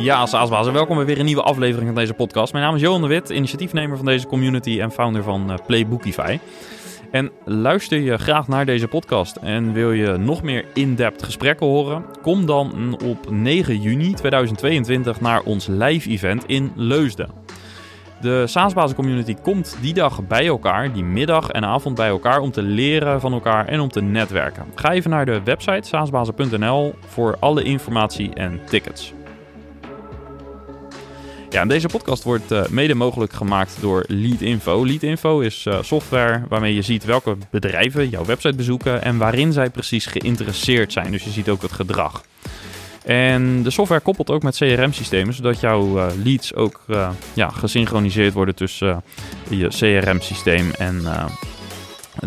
Ja, Saasbaas en welkom bij weer een nieuwe aflevering van deze podcast. Mijn naam is Johan de Wit, initiatiefnemer van deze community en founder van uh, Playbookify. En luister je graag naar deze podcast en wil je nog meer in-depth gesprekken horen? Kom dan op 9 juni 2022 naar ons live event in Leusden. De SaaSbazen community komt die dag bij elkaar, die middag en avond bij elkaar, om te leren van elkaar en om te netwerken. Ga even naar de website saasbazen.nl voor alle informatie en tickets. Ja, en deze podcast wordt uh, mede mogelijk gemaakt door Leadinfo. Leadinfo is uh, software waarmee je ziet welke bedrijven jouw website bezoeken en waarin zij precies geïnteresseerd zijn. Dus je ziet ook het gedrag. En de software koppelt ook met CRM-systemen, zodat jouw uh, leads ook ja, gesynchroniseerd worden tussen je CRM-systeem en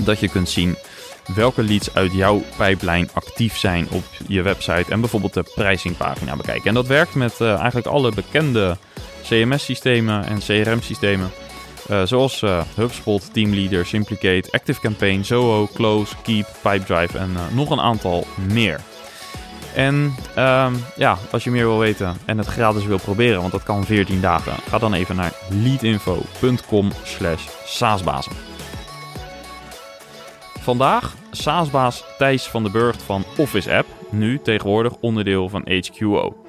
dat je kunt zien welke leads uit jouw pijplijn actief zijn op je website en bijvoorbeeld de prijzingpagina bekijken. En dat werkt met eigenlijk alle bekende CMS-systemen en CRM-systemen. Eh, zoals uh, HubSpot, Teamleader, Simplicate, ActiveCampaign, Zoho, Close, Keep, Pipedrive en uh, nog een aantal meer. En um, ja, als je meer wil weten en het gratis wil proberen, want dat kan 14 dagen, ga dan even naar leadinfo.com slash saasbazen. Vandaag saasbaas Thijs van de Burgt van Office App, nu tegenwoordig onderdeel van HQO.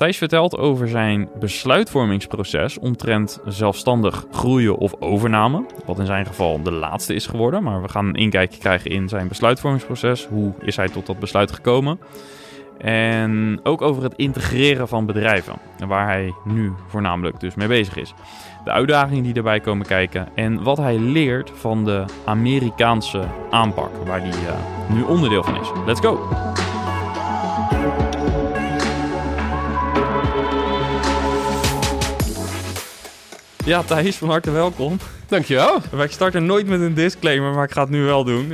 Thijs vertelt over zijn besluitvormingsproces omtrent zelfstandig groeien of overname. Wat in zijn geval de laatste is geworden. Maar we gaan een inkijkje krijgen in zijn besluitvormingsproces. Hoe is hij tot dat besluit gekomen? En ook over het integreren van bedrijven. Waar hij nu voornamelijk dus mee bezig is. De uitdagingen die erbij komen kijken. En wat hij leert van de Amerikaanse aanpak. Waar hij uh, nu onderdeel van is. Let's go! Ja, Thijs, van harte welkom. Dankjewel. Ik start er nooit met een disclaimer, maar ik ga het nu wel doen.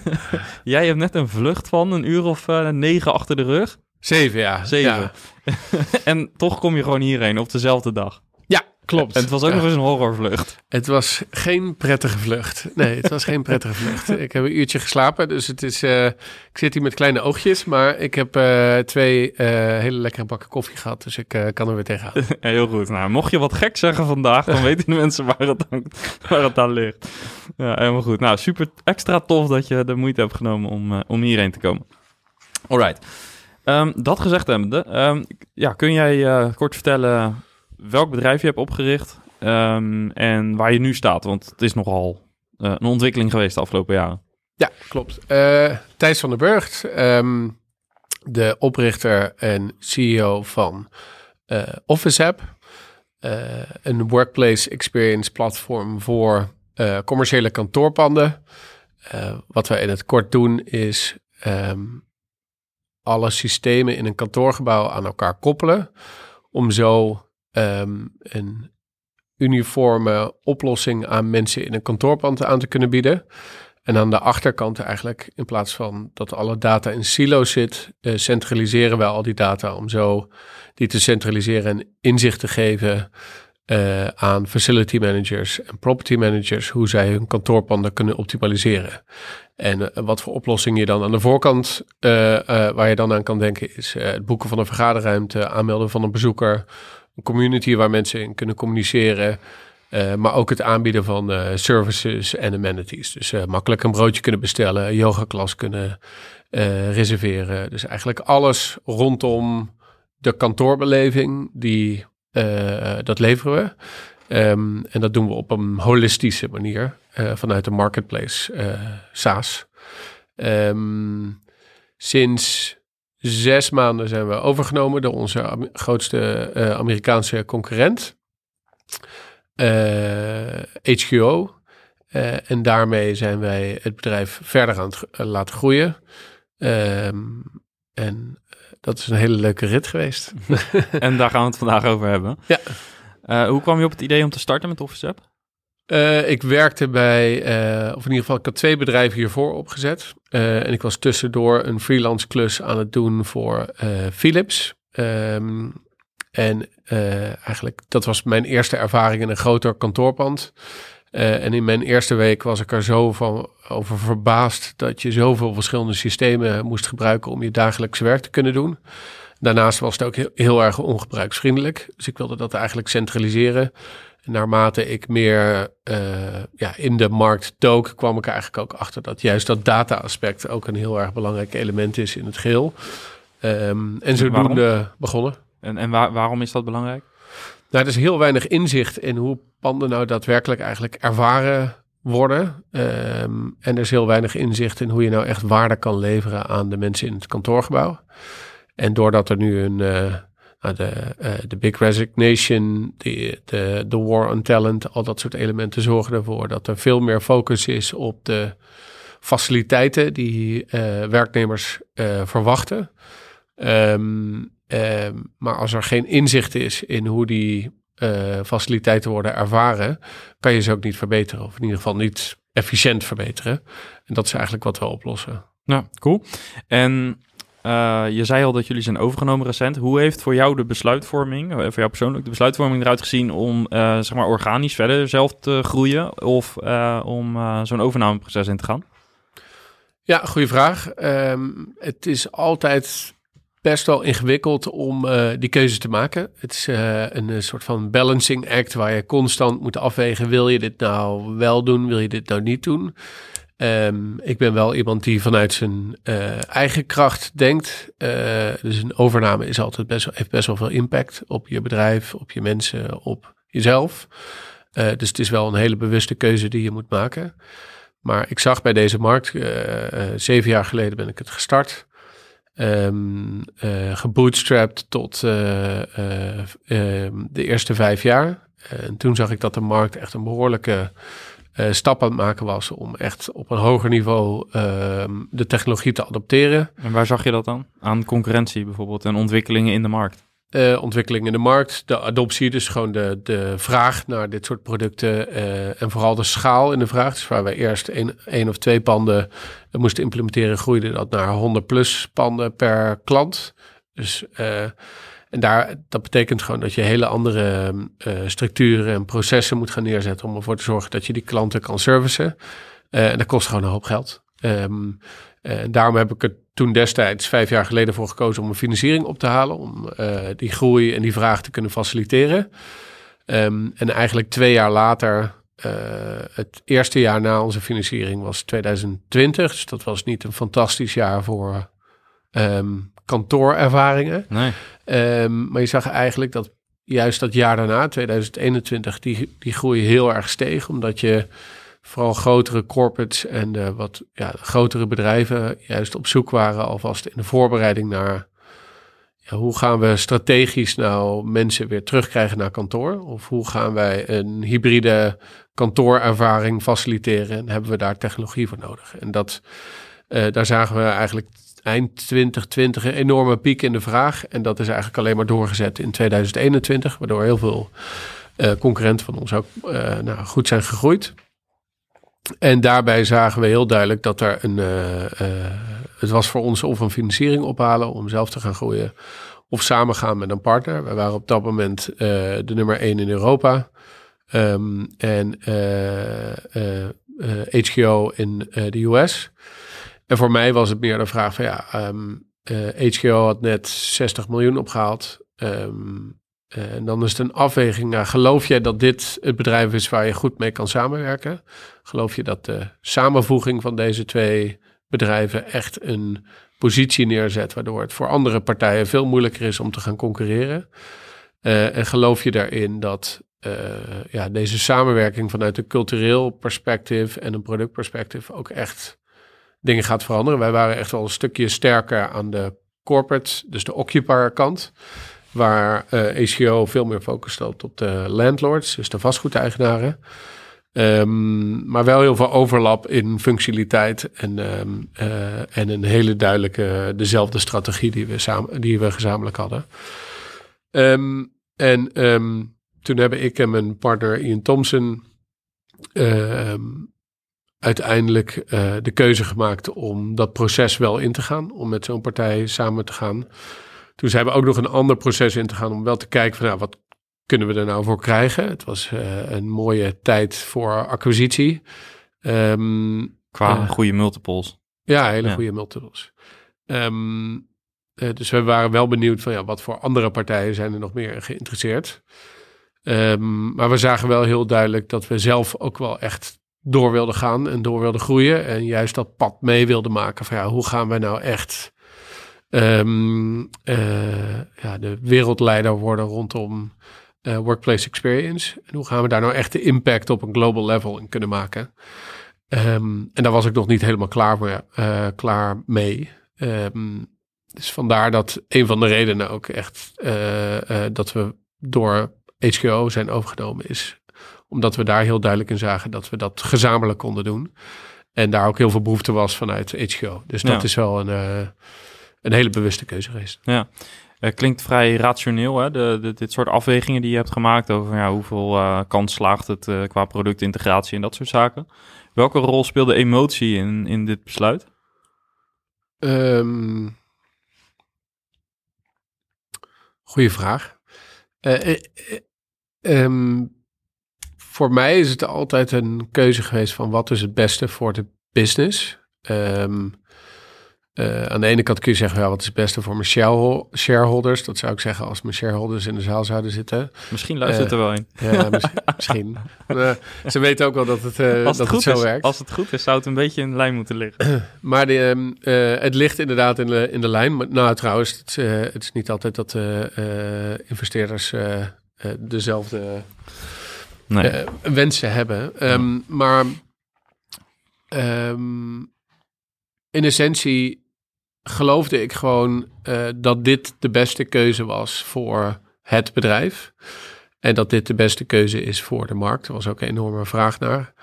Jij hebt net een vlucht van een uur of uh, negen achter de rug. Zeven, ja. Zeven. Ja. en toch kom je gewoon hierheen op dezelfde dag. Klopt. En het was ook nog eens een horrorvlucht. Het was geen prettige vlucht. Nee, het was geen prettige vlucht. Ik heb een uurtje geslapen, dus het is... Uh, ik zit hier met kleine oogjes, maar ik heb uh, twee uh, hele lekkere bakken koffie gehad, dus ik kan er weer tegenaan. Ja, heel goed. Nou, mocht je wat gek zeggen vandaag, dan weten de mensen waar het, aan, waar het aan ligt. Ja, helemaal goed. Nou, super extra tof dat je de moeite hebt genomen om, om hierheen te komen. Alright. Um, dat gezegd hebbende, um, ja, kun jij kort vertellen welk bedrijf je hebt opgericht um, en waar je nu staat. Want het is nogal uh, een ontwikkeling geweest de afgelopen jaren. Ja, klopt. Uh, Thijs van der Burgt, um, de oprichter en CEO van uh, Office App. een workplace experience platform voor commerciële kantoorpanden. wat wij in het kort doen is um, alle systemen in een kantoorgebouw aan elkaar koppelen. Om zo um, een uniforme oplossing aan mensen in een kantoorpand aan te kunnen bieden. En aan de achterkant eigenlijk, in plaats van dat alle data in silo's zit, uh, centraliseren wij al die data om zo die te centraliseren en inzicht te geven uh, aan facility managers en property managers, hoe zij hun kantoorpanden kunnen optimaliseren. En uh, wat voor oplossing je dan aan de voorkant, waar je dan aan kan denken, is het boeken van een vergaderruimte, aanmelden van een bezoeker, een community waar mensen in kunnen communiceren. Uh, maar ook het aanbieden van uh, services en amenities. Dus uh, makkelijk een broodje kunnen bestellen, een yogaklas kunnen reserveren. Dus eigenlijk alles rondom de kantoorbeleving, die, dat leveren we. Um, en dat doen we op een holistische manier vanuit de marketplace SaaS. Um, sinds zes maanden zijn we overgenomen door onze grootste uh, Amerikaanse concurrent, uh, eh, HQO. Uh, eh, en daarmee zijn wij het bedrijf verder aan het laten groeien. Um, en dat is een hele leuke rit geweest. en daar gaan we het vandaag over hebben. Ja. hoe kwam je op het idee om te starten met Office App? Uh, ik werkte bij, uh, of in ieder geval, ik had twee bedrijven hiervoor opgezet. Uh, en ik was tussendoor een freelance klus aan het doen voor Philips. Um, en eigenlijk, dat was mijn eerste ervaring in een groter kantoorpand. en in mijn eerste week was ik er zo van over verbaasd dat je zoveel verschillende systemen moest gebruiken om je dagelijks werk te kunnen doen. Daarnaast was het ook heel erg ongebruiksvriendelijk. Dus ik wilde dat eigenlijk centraliseren. Naarmate ik meer uh, ja, in de markt dook, kwam ik eigenlijk ook achter dat juist dat data-aspect ook een heel erg belangrijk element is in het geheel. Um, en zodoende waarom? begonnen. En, en waar, waarom is dat belangrijk? Nou, er is heel weinig inzicht in hoe panden nou daadwerkelijk eigenlijk ervaren worden. Um, en er is heel weinig inzicht in hoe je nou echt waarde kan leveren aan de mensen in het kantoorgebouw. En doordat er nu een, uh, de, uh, de Big Resignation, de, de, de War on Talent, al dat soort elementen zorgen ervoor dat er veel meer focus is op de faciliteiten die uh, werknemers verwachten. Um, um, maar als er geen inzicht is in hoe die faciliteiten worden ervaren, kan je ze ook niet verbeteren. Of in ieder geval niet efficiënt verbeteren. En dat is eigenlijk wat we oplossen. Nou, cool. En uh, je zei al dat jullie zijn overgenomen recent. Hoe heeft voor jou de besluitvorming, eh, voor jou persoonlijk, de besluitvorming eruit gezien om uh, zeg maar organisch verder zelf te groeien of om zo'n overnameproces in te gaan? Ja, goede vraag. Um, het is altijd best wel ingewikkeld om die keuze te maken. Het is een soort van balancing act waar je constant moet afwegen: wil je dit nou wel doen, wil je dit nou niet doen? Um, ik ben wel iemand die vanuit zijn uh, eigen kracht denkt. Uh, dus een overname is altijd best, heeft best wel veel impact op je bedrijf, op je mensen, op jezelf. Uh, dus het is wel een hele bewuste keuze die je moet maken. Maar ik zag bij deze markt, zeven jaar geleden ben ik het gestart. Um, gebootstrapped tot ehm, de eerste vijf jaar. En toen zag ik dat de markt echt een behoorlijke uh, stap aan het maken was om echt op een hoger niveau uh, de technologie te adopteren. En waar zag je dat dan? Aan concurrentie bijvoorbeeld en ontwikkelingen in de markt? Uh, ontwikkelingen in de markt, de adoptie, dus gewoon de, de vraag naar dit soort producten uh, en vooral de schaal in de vraag. Dus waar we eerst één of twee panden moesten implementeren, groeide dat naar 100 plus panden per klant. Dus en daar, dat betekent gewoon dat je hele andere uh, structuren en processen moet gaan neerzetten om ervoor te zorgen dat je die klanten kan servicen. Uh, en dat kost gewoon een hoop geld. Um, en daarom heb ik er toen destijds vijf jaar geleden voor gekozen om een financiering op te halen. Om die groei en die vraag te kunnen faciliteren. Um, en eigenlijk twee jaar later, het eerste jaar na onze financiering was 2020. Dus dat was niet een fantastisch jaar voor um, kantoorervaringen. Nee. Um, maar je zag eigenlijk dat juist dat jaar daarna, 2021, die, die groei heel erg steeg. Omdat je vooral grotere corporates en de wat ja, grotere bedrijven juist op zoek waren alvast in de voorbereiding naar ja, hoe gaan we strategisch nou mensen weer terugkrijgen naar kantoor? Of hoe gaan wij een hybride kantoorervaring faciliteren? En hebben we daar technologie voor nodig? En dat, uh, daar zagen we eigenlijk eind 2020 een enorme piek in de vraag. En dat is eigenlijk alleen maar doorgezet in 2021, waardoor heel veel uh, concurrenten van ons ook uh, nou, goed zijn gegroeid. En daarbij zagen we heel duidelijk dat er een. Uh, het was voor ons of een financiering ophalen om zelf te gaan groeien. Of samen gaan met een partner. We waren op dat moment de nummer één in Europa. Um, en HGO in de US. En voor mij was het meer de vraag van ja, um, uh, HGO had net 60 miljoen opgehaald. Um, en dan is het een afweging. Geloof jij dat dit het bedrijf is waar je goed mee kan samenwerken? Geloof je dat de samenvoeging van deze twee bedrijven echt een positie neerzet, waardoor het voor andere partijen veel moeilijker is om te gaan concurreren? Uh, en geloof je daarin dat ja, deze samenwerking vanuit een cultureel perspectief en een productperspectief ook echt dingen gaat veranderen. Wij waren echt wel een stukje sterker aan de corporate, dus de occupier kant. Waar uh, eh, ACO veel meer focus op de landlords, dus de vastgoedeigenaren. Um, maar wel heel veel overlap in functionaliteit en, um, uh, en een hele duidelijke, dezelfde strategie die we, samen, die we gezamenlijk hadden. Um, en toen hebben ik en mijn partner Ian Thompson uiteindelijk uh, de keuze gemaakt om dat proces wel in te gaan, om met zo'n partij samen te gaan. Toen zijn we ook nog een ander proces in te gaan om wel te kijken van nou, wat kunnen we er nou voor krijgen. Het was uh, een mooie tijd voor acquisitie. Um, Qua uh, goede multiples. Ja, hele ja. goede multiples. Um, Eh, dus we waren wel benieuwd van ja, wat voor andere partijen zijn er nog meer geïnteresseerd. Ehm, maar we zagen wel heel duidelijk dat we zelf ook wel echt door wilden gaan en door wilden groeien. En juist dat pad mee wilden maken van ja, hoe gaan we nou echt ehm, eh, ja, de wereldleider worden rondom uh, workplace experience. En hoe gaan we daar nou echt de impact op een global level in kunnen maken? Ehm, en daar was ik nog niet helemaal klaar, voor, uh, klaar mee. Um, dus vandaar dat een van de redenen ook echt dat we door HGO zijn overgenomen is. Omdat we daar heel duidelijk in zagen dat we dat gezamenlijk konden doen. En daar ook heel veel behoefte was vanuit HGO. Dus dat is wel een, een hele bewuste keuze geweest. Ja. Uh, klinkt vrij rationeel, hè? De, de, dit soort afwegingen die je hebt gemaakt over ja, hoeveel uh, kans slaagt het qua productintegratie en dat soort zaken. Welke rol speelde emotie in, in dit besluit? Um, goeie vraag. Um, voor mij is het altijd een keuze geweest van wat is het beste voor de business. Um, uh, aan de ene kant kun je zeggen, ja, wat is het beste voor mijn shareholders? Dat zou ik zeggen als mijn shareholders in de zaal zouden zitten. Misschien luistert uh, er wel een. Ja, misschien. misschien. Uh, ze weten ook wel dat het, dat het, zo is, werkt. Als het goed is, zou het een beetje in de lijn moeten liggen. maar de, het ligt inderdaad in de, in de lijn. Maar, nou, trouwens, het, het is niet altijd dat investeerders dezelfde nee. wensen hebben. Um, maar um, in essentie geloofde ik gewoon uh, dat dit de beste keuze was voor het bedrijf. En dat dit de beste keuze is voor de markt. Er was ook een enorme vraag naar.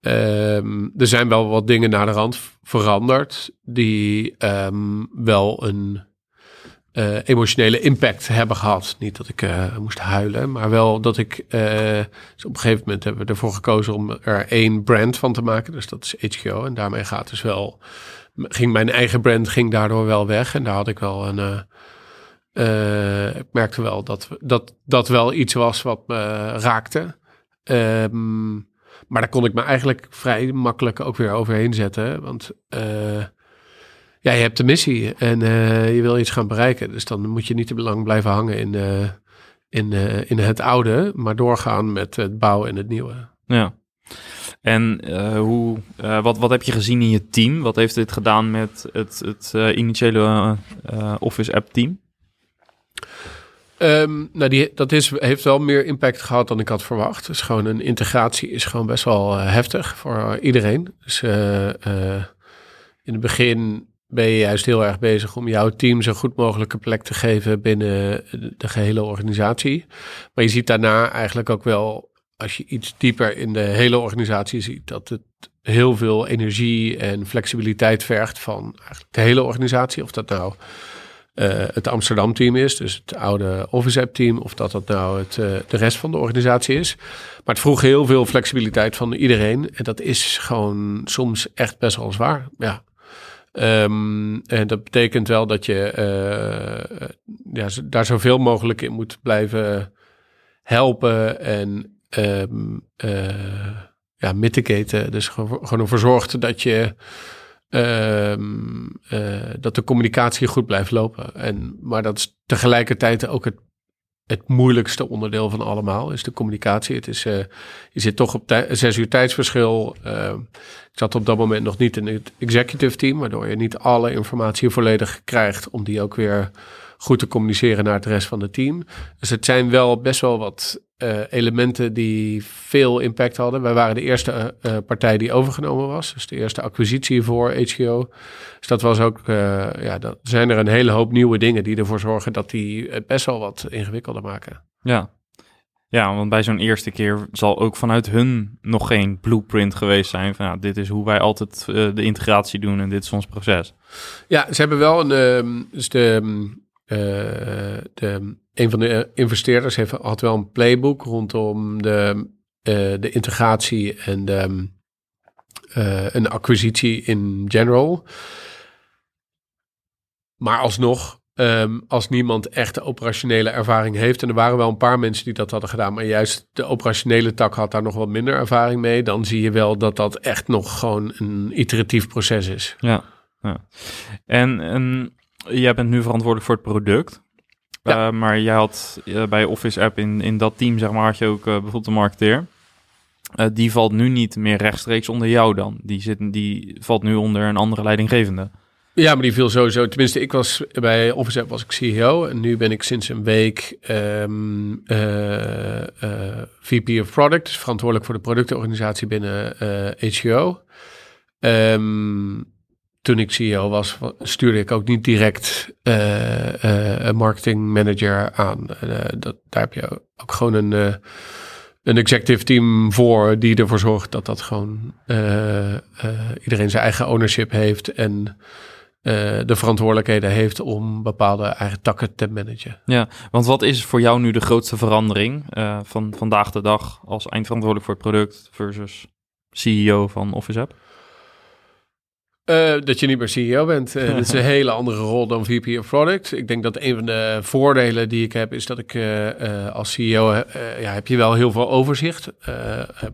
Um, er zijn wel wat dingen naar de rand veranderd die um, wel een uh, emotionele impact hebben gehad. Niet dat ik uh, moest huilen, maar wel dat ik. Uh, op een gegeven moment hebben we ervoor gekozen om er één brand van te maken. Dus dat is HGO. En daarmee gaat dus wel ging mijn eigen brand ging daardoor wel weg. En daar had ik wel een. Ik merkte wel dat dat, dat wel iets was wat me raakte. Um, maar daar kon ik me eigenlijk vrij makkelijk ook weer overheen zetten. Want ja, je hebt de missie en je wil iets gaan bereiken. Dus dan moet je niet te lang blijven hangen in, in, in het oude, maar doorgaan met het bouwen en het nieuwe. Ja. En hoe, wat, wat heb je gezien in je team? Wat heeft dit gedaan met het, het initiële Office app team? Um, nou, die, dat is, heeft wel meer impact gehad dan ik had verwacht. Dus gewoon een integratie is gewoon best wel heftig voor iedereen. Dus in het begin ben je juist heel erg bezig om jouw team zo goed mogelijke plek te geven binnen de gehele organisatie. Maar je ziet daarna eigenlijk ook wel als je iets dieper in de hele organisatie ziet, dat het heel veel energie en flexibiliteit vergt van eigenlijk de hele organisatie. Of dat nou uh, het Amsterdam team is, dus het oude Office App team, of dat dat nou het, uh, de rest van de organisatie is. Maar het vroeg heel veel flexibiliteit van iedereen. En dat is gewoon soms echt best wel zwaar. Ja. Um, en dat betekent wel dat je uh, ja, daar zoveel mogelijk in moet blijven helpen en um, ja, mitigaten. Dus gewoon ervoor zorgt dat je uh, dat de communicatie goed blijft lopen. En, maar dat is tegelijkertijd ook het, het moeilijkste onderdeel van allemaal, is de communicatie. Het is, uh, je zit toch op zes uur tijdsverschil. Uh, ik zat op dat moment nog niet in het executive team, waardoor je niet alle informatie volledig krijgt om die ook weer goed te communiceren naar het rest van het team. Dus het zijn wel best wel wat uh, elementen die veel impact hadden. Wij waren de eerste uh, partij die overgenomen was. Dus de eerste acquisitie voor HGO. Dus dat was ook, uh, ja, dat zijn er een hele hoop nieuwe dingen die ervoor zorgen dat die het best wel wat ingewikkelder maken. Ja. Ja, want bij zo'n eerste keer zal ook vanuit hun nog geen blueprint geweest zijn. Van dit is hoe wij altijd de integratie doen en dit is ons proces. Ja, ze hebben wel een. Ehm, dus de, ehm, de een van de investeerders heeft, had wel een playbook rondom de, uh, de integratie en een acquisitie in general. Maar alsnog, um, als niemand echt de operationele ervaring heeft, en er waren wel een paar mensen die dat hadden gedaan, maar juist de operationele tak had daar nog wat minder ervaring mee, dan zie je wel dat dat echt nog gewoon een iteratief proces is. Ja, ja. en. en jij bent nu verantwoordelijk voor het product. Ja. Eh, maar jij had eh, bij Office App in, in dat team, zeg maar, had je ook eh, bijvoorbeeld een marketeer. Die valt nu niet meer rechtstreeks onder jou dan. Die, zit, die valt nu onder een andere leidinggevende. Ja, maar die viel sowieso. Tenminste, ik was bij Office App was ik CEO en nu ben ik sinds een week ehm, eh, eh, VP of Product, dus verantwoordelijk voor de productorganisatie binnen eh HGO. Ehm, toen ik CEO was, wa- stuurde ik ook niet direct eh, een marketing manager aan. Eh, dat, daar heb je ook gewoon een, een executive team voor die ervoor zorgt dat dat gewoon iedereen zijn eigen ownership heeft en de verantwoordelijkheden heeft om bepaalde eigen takken te managen. Ja, want wat is voor jou nu de grootste verandering van vandaag de dag als eindverantwoordelijk voor het product versus CEO van Office App? Eh, dat je niet meer CEO bent. Eh, dat is een hele andere rol dan VP of Product. Ik denk dat een van de voordelen die ik heb, is dat ik eh, als CEO ja, heb je wel heel veel overzicht.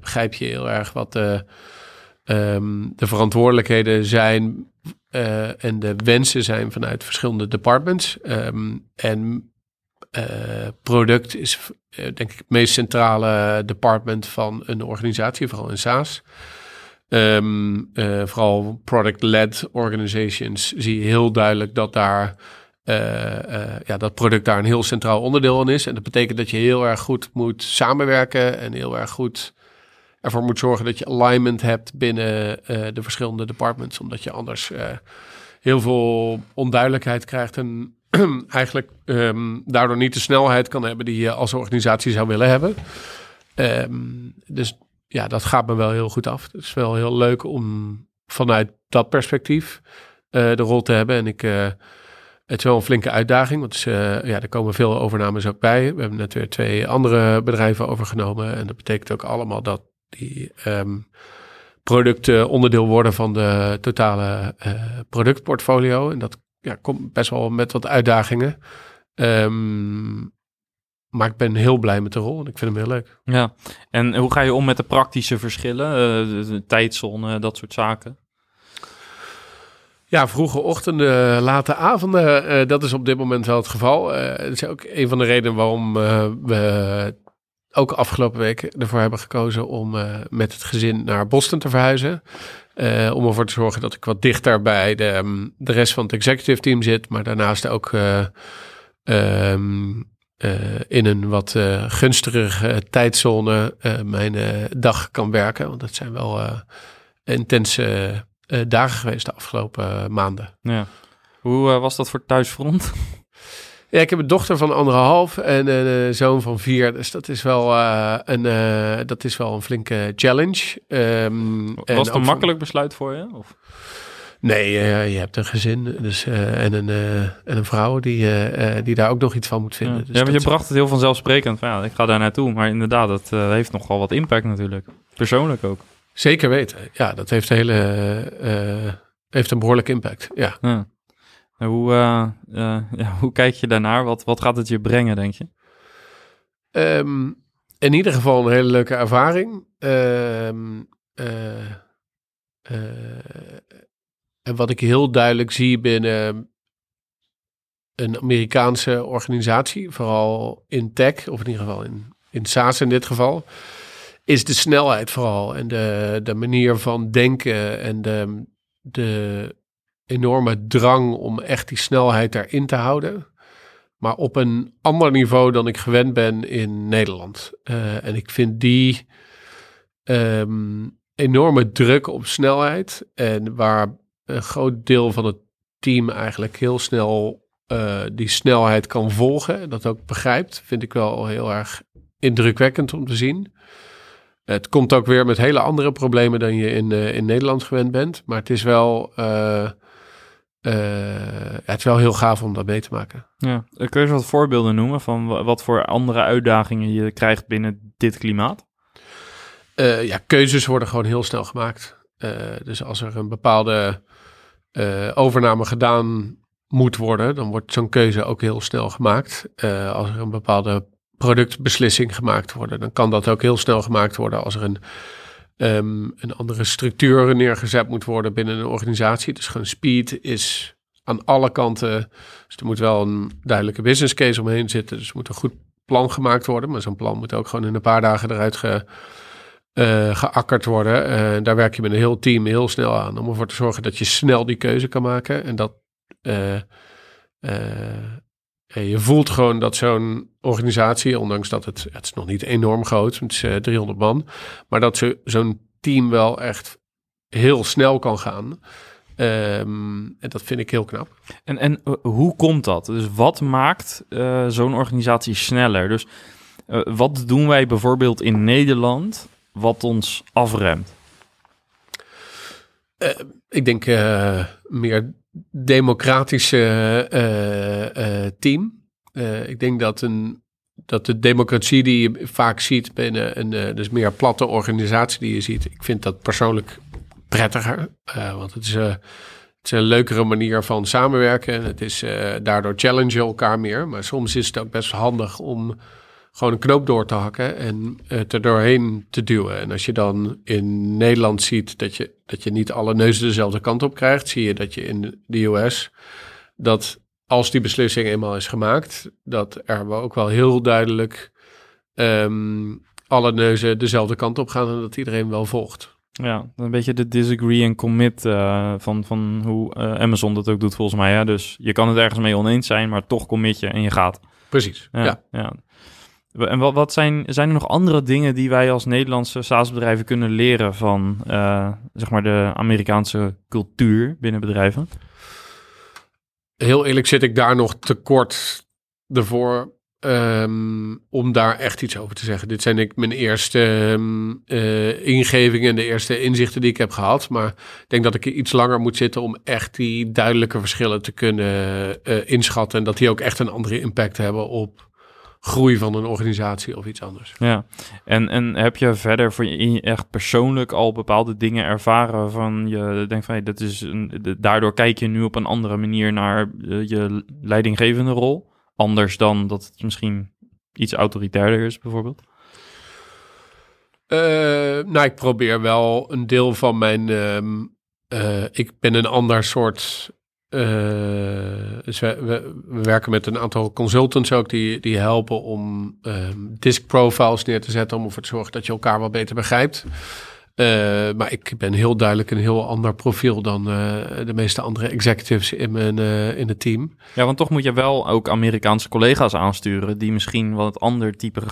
Begrijp je heel erg wat de, ehm, de verantwoordelijkheden zijn en de wensen zijn vanuit verschillende departments. Ehm, en product is denk ik het meest centrale department van een organisatie, vooral in SaaS. Ehm, eh, vooral product-led organizations zie je heel duidelijk dat daar eh, eh, ja, dat product daar een heel centraal onderdeel in is. En dat betekent dat je heel erg goed moet samenwerken en heel erg goed ervoor moet zorgen dat je alignment hebt binnen de verschillende departments, omdat je anders heel veel onduidelijkheid krijgt en eigenlijk ehm, daardoor niet de snelheid kan hebben die je als organisatie zou willen hebben. Ehm, dus ja, dat gaat me wel heel goed af. Het is wel heel leuk om vanuit dat perspectief eh, de rol te hebben. En ik, eh, het is wel een flinke uitdaging, want is, eh, ja, er komen veel overnames ook bij. We hebben net weer twee andere bedrijven overgenomen. En dat betekent ook allemaal dat die ehm, producten onderdeel worden van de totale productportfolio. En dat ja, komt best wel met wat uitdagingen. Ehm, maar ik ben heel blij met de rol en ik vind hem heel leuk. Ja, en hoe ga je om met de praktische verschillen, eh, de, tijdzone, dat soort zaken? Ja, vroege ochtenden, late avonden, eh, dat is op dit moment wel het geval. Eh dat is ook een van de redenen waarom eh, we ook afgelopen week ervoor hebben gekozen om eh, met het gezin naar Boston te verhuizen. Eh, om ervoor te zorgen dat ik wat dichter bij de, ehm, de rest van het executive team zit, maar daarnaast ook eh, ehm, eh, in een wat eh, gunstigere tijdzone eh, mijn eh, dag kan werken. Want dat zijn wel intense dagen geweest de afgelopen maanden. Ja. Hoe was dat voor het thuisfront? Ja, ik heb een dochter van anderhalf en een zoon van vier. Dus dat is wel, een, dat is wel een flinke challenge. Ehm, en was het ook een makkelijk besluit voor je? Of? Nee, eh, je hebt een gezin dus, eh, en, een, eh, en een vrouw die, die daar ook nog iets van moet Ja, vinden. ja Dus want je dat- bracht het heel vanzelfsprekend van ja, ik ga daar naartoe. Maar inderdaad, dat heeft nogal wat impact natuurlijk. Persoonlijk ook. Zeker weten. Ja, dat heeft, een hele, heeft een behoorlijke impact. Ja. Ja. En hoe, ja, hoe kijk je daarnaar? Wat, wat gaat het je brengen, denk je? Ehm, in ieder geval een hele leuke ervaring. Eh, en wat ik heel duidelijk zie binnen een Amerikaanse organisatie, vooral in tech, of in ieder geval in, in SaaS in dit geval, is de snelheid vooral en de, de manier van denken en de, de enorme drang om echt die snelheid daarin te houden maar op een ander niveau dan ik gewend ben in Nederland. Eh, en ik vind die ehm, enorme druk op snelheid en waar een groot deel van het team eigenlijk heel snel eh, die snelheid kan volgen en dat ook begrijpt, vind ik wel heel erg indrukwekkend om te zien. Het komt ook weer met hele andere problemen dan je in, eh, in Nederland gewend bent, maar het is wel, eh, het is wel heel gaaf om dat mee te maken. Ja. Kun je eens wat voorbeelden noemen van wa- wat voor andere uitdagingen je krijgt binnen dit klimaat? Ja, keuzes worden gewoon heel snel gemaakt. Dus als er een bepaalde eh, overname gedaan moet worden, dan wordt zo'n keuze ook heel snel gemaakt. Eh, als er een bepaalde productbeslissing gemaakt wordt, dan kan dat ook heel snel gemaakt worden. Als er een, ehm, een andere structuur neergezet moet worden binnen een organisatie. Dus gewoon speed is aan alle kanten. Dus er moet wel een duidelijke business case omheen zitten. Dus er moet een goed plan gemaakt worden. Maar zo'n plan moet ook gewoon in een paar dagen eruit ge, uh, geakkerd worden. Uh, daar werk je met een heel team heel snel aan om ervoor te zorgen dat je snel die keuze kan maken. En dat uh, je voelt gewoon dat zo'n organisatie, ondanks dat het, het is nog niet enorm groot, het is 300 man, maar dat zo'n team wel echt heel snel kan gaan. Um, en dat vind ik heel knap. En, en hoe komt dat? Dus wat maakt zo'n organisatie sneller? Dus wat doen wij bijvoorbeeld in Nederland wat ons afremt? Uh, ik denk uh, meer democratische uh, team. ik denk dat, een, dat de democratie die je vaak ziet binnen een dus meer platte organisatie die je ziet, ik vind dat persoonlijk prettiger. want het is, het is een leukere manier van samenwerken. Het is daardoor challenge elkaar meer. Maar soms is het ook best handig om gewoon een knoop door te hakken en het er doorheen te duwen. En als je dan in Nederland ziet dat je, dat je niet alle neuzen dezelfde kant op krijgt, zie je dat je in de US dat als die beslissing eenmaal is gemaakt, dat er ook wel heel duidelijk um, alle neuzen dezelfde kant op gaan en dat iedereen wel volgt. Ja, een beetje de disagree en commit uh, van, van hoe uh, Amazon dat ook doet volgens mij. Hè? Dus je kan het ergens mee oneens zijn, maar toch commit je en je gaat. Precies, ja. ja. En wat, wat zijn, er nog andere dingen die wij als Nederlandse SaaS-bedrijven kunnen leren van uh, zeg maar de Amerikaanse cultuur binnen bedrijven? Heel eerlijk zit ik daar nog te kort ervoor um, om daar echt iets over te zeggen. Dit zijn ik mijn eerste um, uh, ingevingen en de eerste inzichten die ik heb gehad. Maar ik denk dat ik iets langer moet zitten om echt die duidelijke verschillen te kunnen uh, inschatten. En dat die ook echt een andere impact hebben op groei van een organisatie of iets anders. Ja, en, en heb je verder voor je echt persoonlijk al bepaalde dingen ervaren van je denkt van hey, dat is een, daardoor kijk je nu op een andere manier naar eh, je leidinggevende rol, anders dan dat het misschien iets autoritairder is bijvoorbeeld? Uh, nou, ik probeer wel een deel van mijn. Uh, uh, ik ben een ander soort uh, dus we, we, werken met een aantal consultants ook die, die helpen om um, disk profiles neer te zetten. Om ervoor te zorgen dat je elkaar wel beter begrijpt. Uh, maar ik ben heel duidelijk een heel ander profiel dan uh, de meeste andere executives in, mijn, in het team. Ja, want toch moet je wel ook Amerikaanse collega's aansturen die misschien wat ander type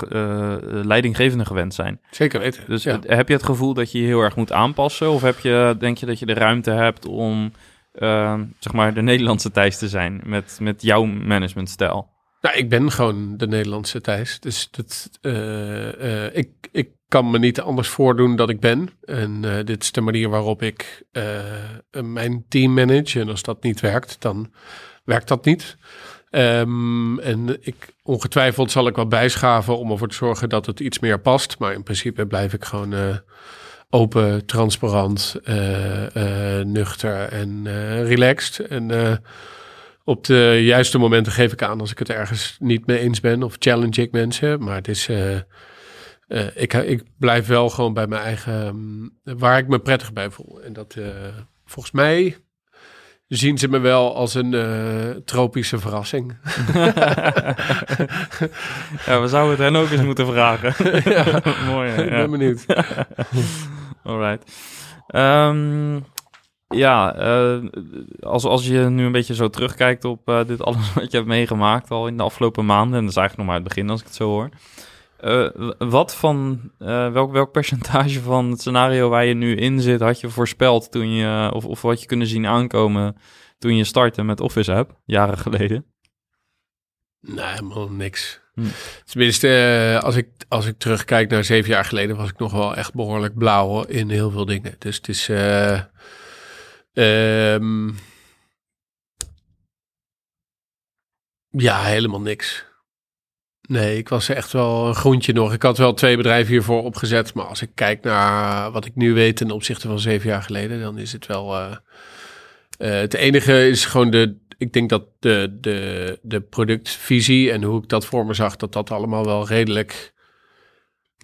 leidinggevende gewend zijn. Zeker weten. Dus ja. heb je het gevoel dat je je heel erg moet aanpassen? Of heb je, denk je dat je de ruimte hebt om uh, zeg maar de Nederlandse Thijs te zijn met, met jouw managementstijl? Nou, ik ben gewoon de Nederlandse Thijs. Dus dat, uh, uh, ik, ik kan me niet anders voordoen dat ik ben. En uh, dit is de manier waarop ik mijn team manage. En als dat niet werkt, dan werkt dat niet. Um, en ik, ongetwijfeld zal ik wel bijschaven om ervoor te zorgen dat het iets meer past. Maar in principe blijf ik gewoon open, transparant, uh, uh, nuchter en uh, relaxed. En op de juiste momenten geef ik aan als ik het ergens niet mee eens ben of challenge ik mensen. Maar het is, ik, ik blijf wel gewoon bij mijn eigen, um, waar ik me prettig bij voel. En dat volgens mij zien ze me wel als een tropische verrassing. ja, we zouden het hen ook eens moeten vragen. ja, Mooi. Ik ben benieuwd. Alright. Um, ja, uh, als, als je nu een beetje zo terugkijkt op uh, dit alles wat je hebt meegemaakt al in de afgelopen maanden, en dat is eigenlijk nog maar het begin als ik het zo hoor. Uh, wat van, welk, welk percentage van het scenario waar je nu in zit had je voorspeld toen je, of, of wat je kunnen zien aankomen toen je startte met Office App, jaren geleden? Nee, helemaal niks. Hm. Tenminste, uh, als, ik, als ik terugkijk naar zeven jaar geleden, was ik nog wel echt behoorlijk blauw in heel veel dingen. Dus het is. Uh, um, ja, helemaal niks. Nee, ik was echt wel een groentje nog. Ik had wel twee bedrijven hiervoor opgezet. Maar als ik kijk naar wat ik nu weet ten opzichte van zeven jaar geleden, dan is het wel. Uh, het enige is gewoon de, ik denk dat de, de, de productvisie en hoe ik dat voor me zag, dat dat allemaal wel redelijk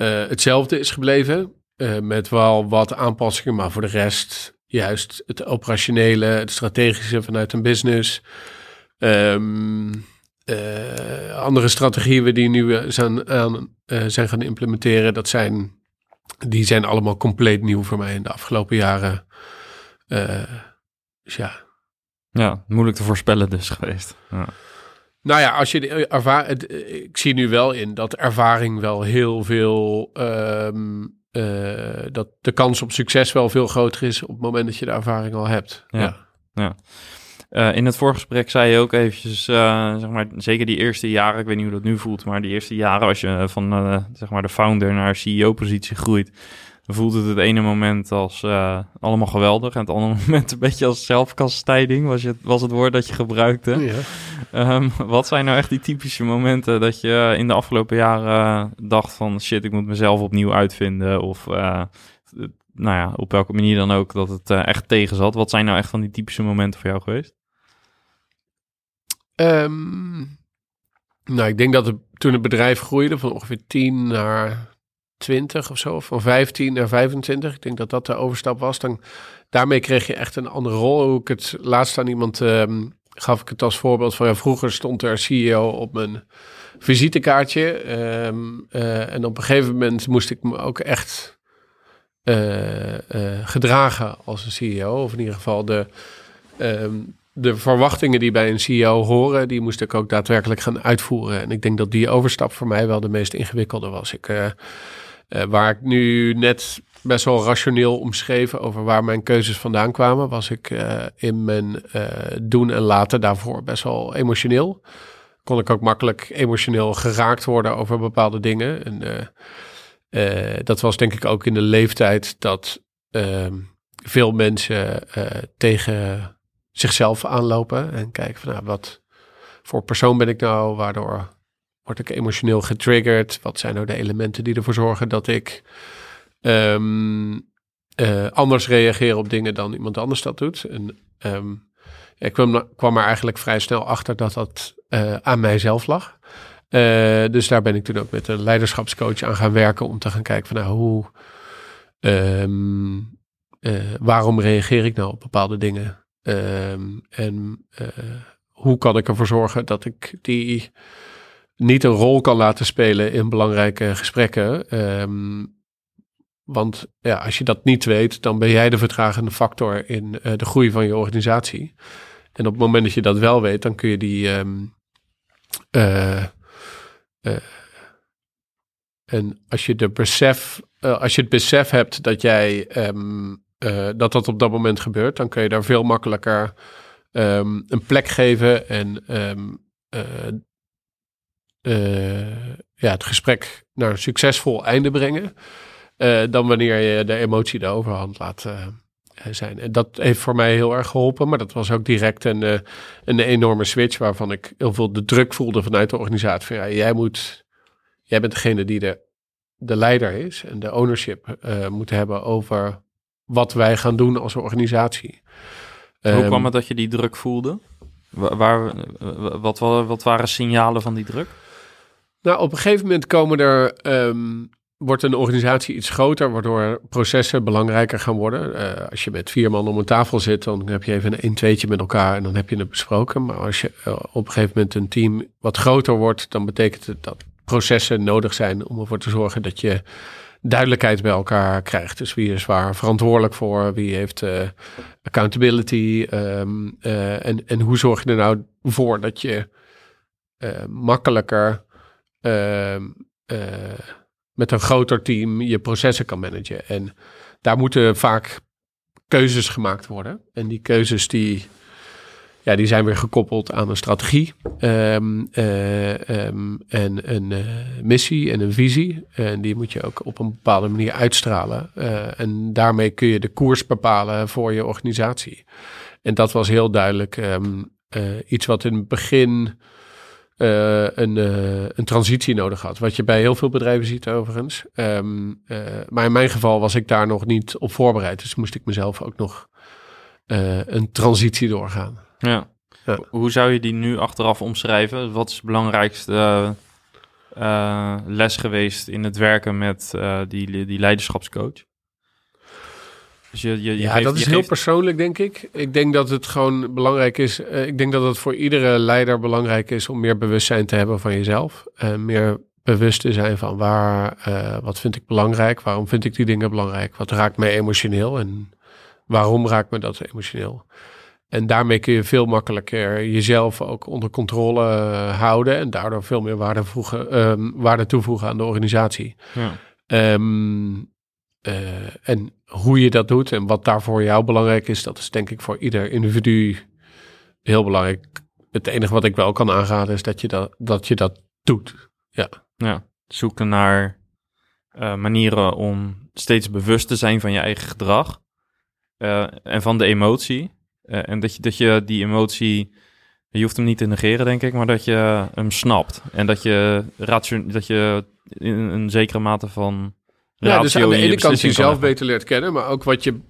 uh, hetzelfde is gebleven. Uh, met wel wat aanpassingen, maar voor de rest juist het operationele, het strategische vanuit een business. Ehm, eh, andere strategieën die nu eh, zijn, aan, zijn gaan implementeren, dat zijn, die zijn allemaal compleet nieuw voor mij in de afgelopen jaren. dus ja. Ja, moeilijk te voorspellen dus geweest. Ja. Nou ja, als je de ervaring, ik zie nu wel in dat ervaring wel heel veel, um, dat de kans op succes wel veel groter is op het moment dat je de ervaring al hebt. Ja, ja. ja. Uh, in het voorgesprek zei je ook eventjes, uh, zeg maar, zeker die eerste jaren, ik weet niet hoe dat nu voelt, maar die eerste jaren als je van zeg maar de founder naar CEO-positie groeit, voelt het het ene moment als allemaal geweldig en het andere moment een beetje als zelfkastijding, was, je, was het woord dat je gebruikte. Ja. Um, wat zijn nou echt die typische momenten dat je in de afgelopen jaren dacht van shit, ik moet mezelf opnieuw uitvinden of nou ja, op welke manier dan ook dat het echt tegen zat. Wat zijn nou echt van die typische momenten voor jou geweest? Um, nou, ik denk dat het, toen het bedrijf groeide van ongeveer 10 naar 20 of zo, van 15 naar 25, ik denk dat dat de overstap was. Dan, daarmee kreeg je echt een andere rol. Hoe ik het laatst aan iemand um, gaf ik het als voorbeeld van ja, vroeger stond er CEO op mijn visitekaartje. Um, uh, en op een gegeven moment moest ik me ook echt uh, uh, gedragen als een CEO. Of in ieder geval de, um, de verwachtingen die bij een CEO horen, die moest ik ook daadwerkelijk gaan uitvoeren. En ik denk dat die overstap voor mij wel de meest ingewikkelde was. Ik, uh, waar ik nu net best wel rationeel omschreven over waar mijn keuzes vandaan kwamen, was ik uh, in mijn doen en laten daarvoor best wel emotioneel. Kon ik ook makkelijk emotioneel geraakt worden over bepaalde dingen. En dat was denk ik ook in de leeftijd dat ehm, veel mensen tegen zichzelf aanlopen en kijken van nou, wat voor persoon ben ik nou, waardoor word ik emotioneel getriggerd, wat zijn nou de elementen die ervoor zorgen dat ik um, uh, anders reageer op dingen dan iemand anders dat doet. En um, ik kwam, kwam er eigenlijk vrij snel achter dat dat uh, aan mijzelf lag. Uh, dus daar ben ik toen ook met een leiderschapscoach aan gaan werken om te gaan kijken van nou hoe, um, waarom reageer ik nou op bepaalde dingen? En hoe kan ik ervoor zorgen dat ik die niet een rol kan laten spelen in belangrijke gesprekken? Um, want ja, als je dat niet weet, dan ben jij de vertragende factor in uh, de groei van je organisatie. En op het moment dat je dat wel weet, dan kun je die. Um, uh, en als je, de besef, als je het besef hebt dat jij uh, dat dat op dat moment gebeurt, dan kun je daar veel makkelijker een plek geven en ja, het gesprek naar een succesvol einde brengen. dan wanneer je de emotie de overhand laat zijn. En dat heeft voor mij heel erg geholpen, maar dat was ook direct een, een enorme switch waarvan ik heel veel de druk voelde vanuit de organisatie. Van, ja, jij, moet, jij bent degene die de, de leider is en de ownership moet hebben over wat wij gaan doen als organisatie. Hoe kwam ehm, het dat je die druk voelde? Waar, wat, wat, waren signalen van die druk? Nou, op een gegeven moment komen er, ehm, wordt een organisatie iets groter, waardoor processen belangrijker gaan worden. Uh, als je met vier man om een tafel zit, dan heb je even een 1 2 met elkaar en dan heb je het besproken. Maar als je uh, op een gegeven moment een team wat groter wordt, dan betekent het dat processen nodig zijn om ervoor te zorgen dat je duidelijkheid bij elkaar krijgt. Dus wie is waar verantwoordelijk voor, wie heeft uh, accountability uh, en, en hoe zorg je er nou voor dat je makkelijker ehm, met een groter team je processen kan managen. En daar moeten vaak keuzes gemaakt worden. En die keuzes die ja, die zijn weer gekoppeld aan een strategie um, uh, um, en een uh, missie en een visie. En die moet je ook op een bepaalde manier uitstralen. En daarmee kun je de koers bepalen voor je organisatie. En dat was heel duidelijk iets wat in het begin een, een transitie nodig had. Wat je bij heel veel bedrijven ziet overigens. maar in mijn geval was ik daar nog niet op voorbereid. Dus moest ik mezelf ook nog een transitie doorgaan. Ja. Hoe zou je die nu achteraf omschrijven? Wat is de belangrijkste les geweest in het werken met die, die leiderschapscoach? Dus je, je, je Ja, geeft- dat is heel persoonlijk, denk ik. Ik denk dat het gewoon belangrijk is. eh, ik denk dat het voor iedere leider belangrijk is om meer bewustzijn te hebben van jezelf. En meer bewust te zijn van waar, eh, wat vind ik belangrijk? Waarom vind ik die dingen belangrijk? Wat raakt mij emotioneel? En waarom raakt me dat emotioneel? En daarmee kun je veel makkelijker jezelf ook onder controle houden. En daardoor veel meer waarde, voegen, ehm, waarde toevoegen aan de organisatie. Ja. Ehm, eh, en hoe je dat doet en wat daar voor jou belangrijk is, dat is denk ik voor ieder individu heel belangrijk. Het enige wat ik wel kan aanraden is dat je dat, dat, je dat doet. Ja, zoeken naar eh, manieren om steeds bewust te zijn van je eigen gedrag eh, en van de emotie. En dat je, dat je die emotie, je hoeft hem niet te negeren, denk ik, maar dat je hem snapt. En dat je, dat je in een zekere mate van Ja, dus aan de in je ene kant jezelf beter leert kennen, maar ook wat je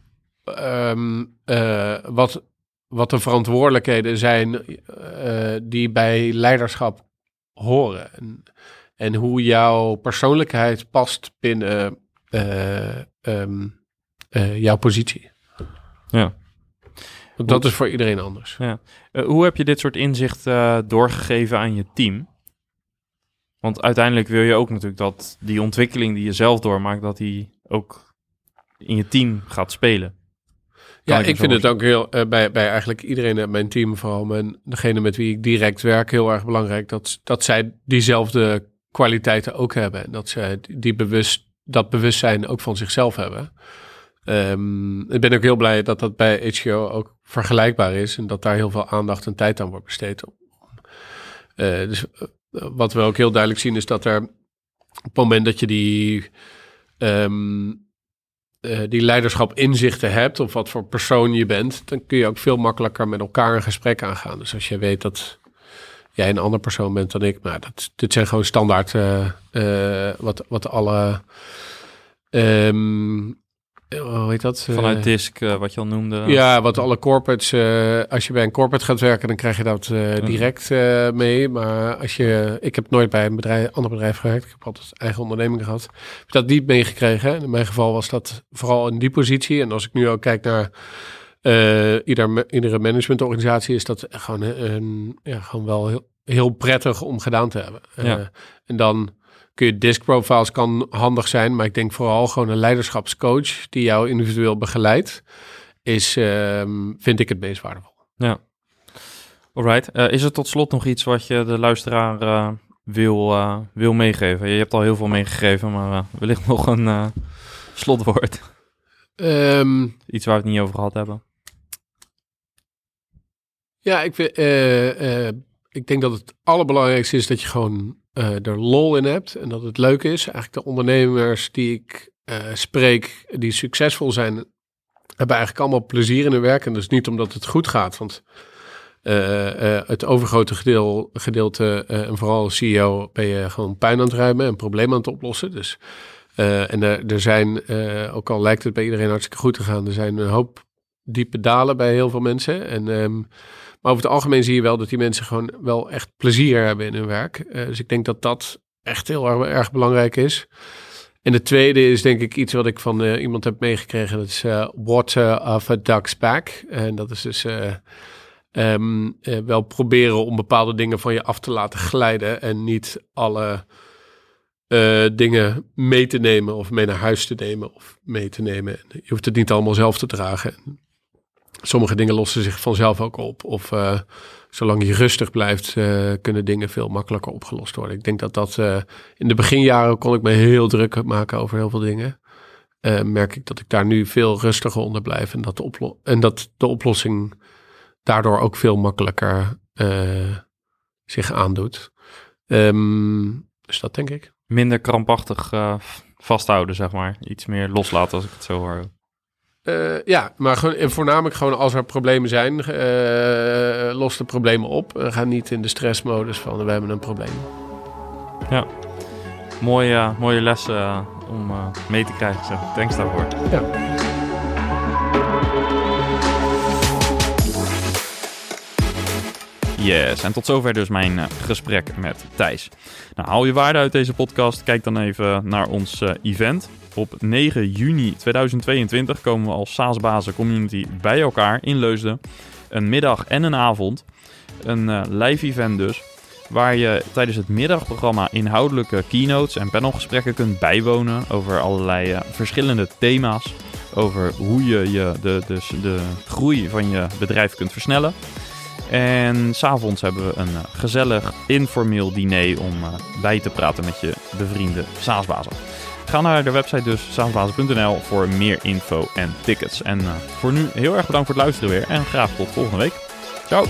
ehm, eh, wat, wat de verantwoordelijkheden zijn eh, die bij leiderschap horen. En, en hoe jouw persoonlijkheid past binnen eh, ehm, eh, jouw positie. Ja. Dat is voor iedereen anders. Eh, hoe heb je dit soort inzicht doorgegeven aan je team? Want uiteindelijk wil je ook natuurlijk dat die ontwikkeling die je zelf doormaakt, dat die ook in je team gaat spelen. Ja, ik vind het ook heel eh, bij, bij eigenlijk iedereen in mijn team, vooral mijn, degene met wie ik direct werk, heel erg belangrijk dat, dat zij diezelfde kwaliteiten ook hebben. En dat ze die bewust, dat bewustzijn ook van zichzelf hebben. Ehm, ik ben ook heel blij dat dat bij HGO ook vergelijkbaar is en dat daar heel veel aandacht en tijd aan wordt besteed. Eh, dus eh, wat we ook heel duidelijk zien is dat er op het moment dat je die ehm, eh, die leiderschap inzichten hebt of wat voor persoon je bent, dan kun je ook veel makkelijker met elkaar een gesprek aangaan. Dus als je weet dat jij een ander persoon bent dan ik, maar dat, dit zijn gewoon standaard eh, eh, wat, wat alle, ehm, hoe heet dat? Eh, Vanuit DISC, eh, wat je al noemde. ja, wat alle corporates, eh, als je bij een corporate gaat werken, dan krijg je dat eh, direct eh, mee. Maar als je, ik heb nooit bij een bedrijf, ander bedrijf gewerkt, ik heb altijd eigen onderneming gehad. Ik heb dat niet meegekregen. In mijn geval was dat vooral in die positie. En als ik nu ook kijk naar eh, ieder, iedere managementorganisatie, is dat gewoon, een, ja, gewoon wel heel, heel prettig om gedaan te hebben. Eh, Ja. En dan kun je disk profiles kan handig zijn, maar ik denk vooral gewoon een leiderschapscoach die jou individueel begeleidt is, ehm, vind ik het meest waardevol. Alright. Eh, is er tot slot nog iets wat je de luisteraar eh, wil, eh, wil meegeven? Je hebt al heel veel meegegeven, maar wellicht nog een slotwoord. Ehm, Iets waar we het niet over gehad hebben. ja, ik, vind, ik denk dat het allerbelangrijkste is dat je gewoon eh, er lol in hebt en dat het leuk is. Eigenlijk de ondernemers die ik eh, spreek, die succesvol zijn, hebben eigenlijk allemaal plezier in hun werk. En dus niet omdat het goed gaat, want eh, het overgrote gedeel, gedeelte, en vooral als CEO, ben je gewoon puin aan het ruimen en problemen aan het oplossen. Dus, en er, er zijn, ook al lijkt het bij iedereen hartstikke goed te gaan, er zijn een hoop diepe dalen bij heel veel mensen. En, ehm, maar over het algemeen zie je wel dat die mensen gewoon wel echt plezier hebben in hun werk. Eh, dus ik denk dat dat echt heel erg, erg belangrijk is. En de tweede is denk ik iets wat ik van eh, iemand heb meegekregen. Dat is eh, Water of a Duck's Back. En dat is dus eh, ehm, eh, wel proberen om bepaalde dingen van je af te laten glijden. En niet alle dingen mee te nemen of mee naar huis te nemen of mee te nemen. Je hoeft het niet allemaal zelf te dragen. Sommige dingen lossen zich vanzelf ook op. Of eh, zolang je rustig blijft, eh, kunnen dingen veel makkelijker opgelost worden. Ik denk dat dat eh, in de beginjaren kon ik me heel druk maken over heel veel dingen. Merk ik dat ik daar nu veel rustiger onder blijf en dat de, oplo- en dat de oplossing daardoor ook veel makkelijker zich aandoet. Ehm, dus dat denk ik. Minder krampachtig vasthouden, zeg maar. Iets meer loslaten als ik het zo hoor. Eh, ja, maar gewoon, en voornamelijk gewoon als er problemen zijn, eh, los de problemen op. En ga niet in de stressmodus van we hebben een probleem. Mooie, eh, mooie lessen eh, om eh, mee te krijgen. Zeg. Thanks daarvoor. Ja. Yes, en tot zover dus mijn eh, gesprek met Thijs. Nou, haal je waarde uit deze podcast? Kijk dan even naar ons eh, event. Op 9 juni 2022 komen we als SaaS-bazen community bij elkaar in Leusden. Een middag en een avond. Een uh, live event dus. Waar je tijdens het middagprogramma inhoudelijke keynotes en panelgesprekken kunt bijwonen over allerlei uh, verschillende thema's. Over hoe je, je de, de, groei van je bedrijf kunt versnellen. En s'avonds hebben we een uh, gezellig informeel diner om bij te praten met je bevriende SaaS-bazen. Ga naar de website dus saasbazen.nl voor meer info en tickets. En uh, voor nu heel erg bedankt voor het luisteren weer en graag tot volgende week. Ciao!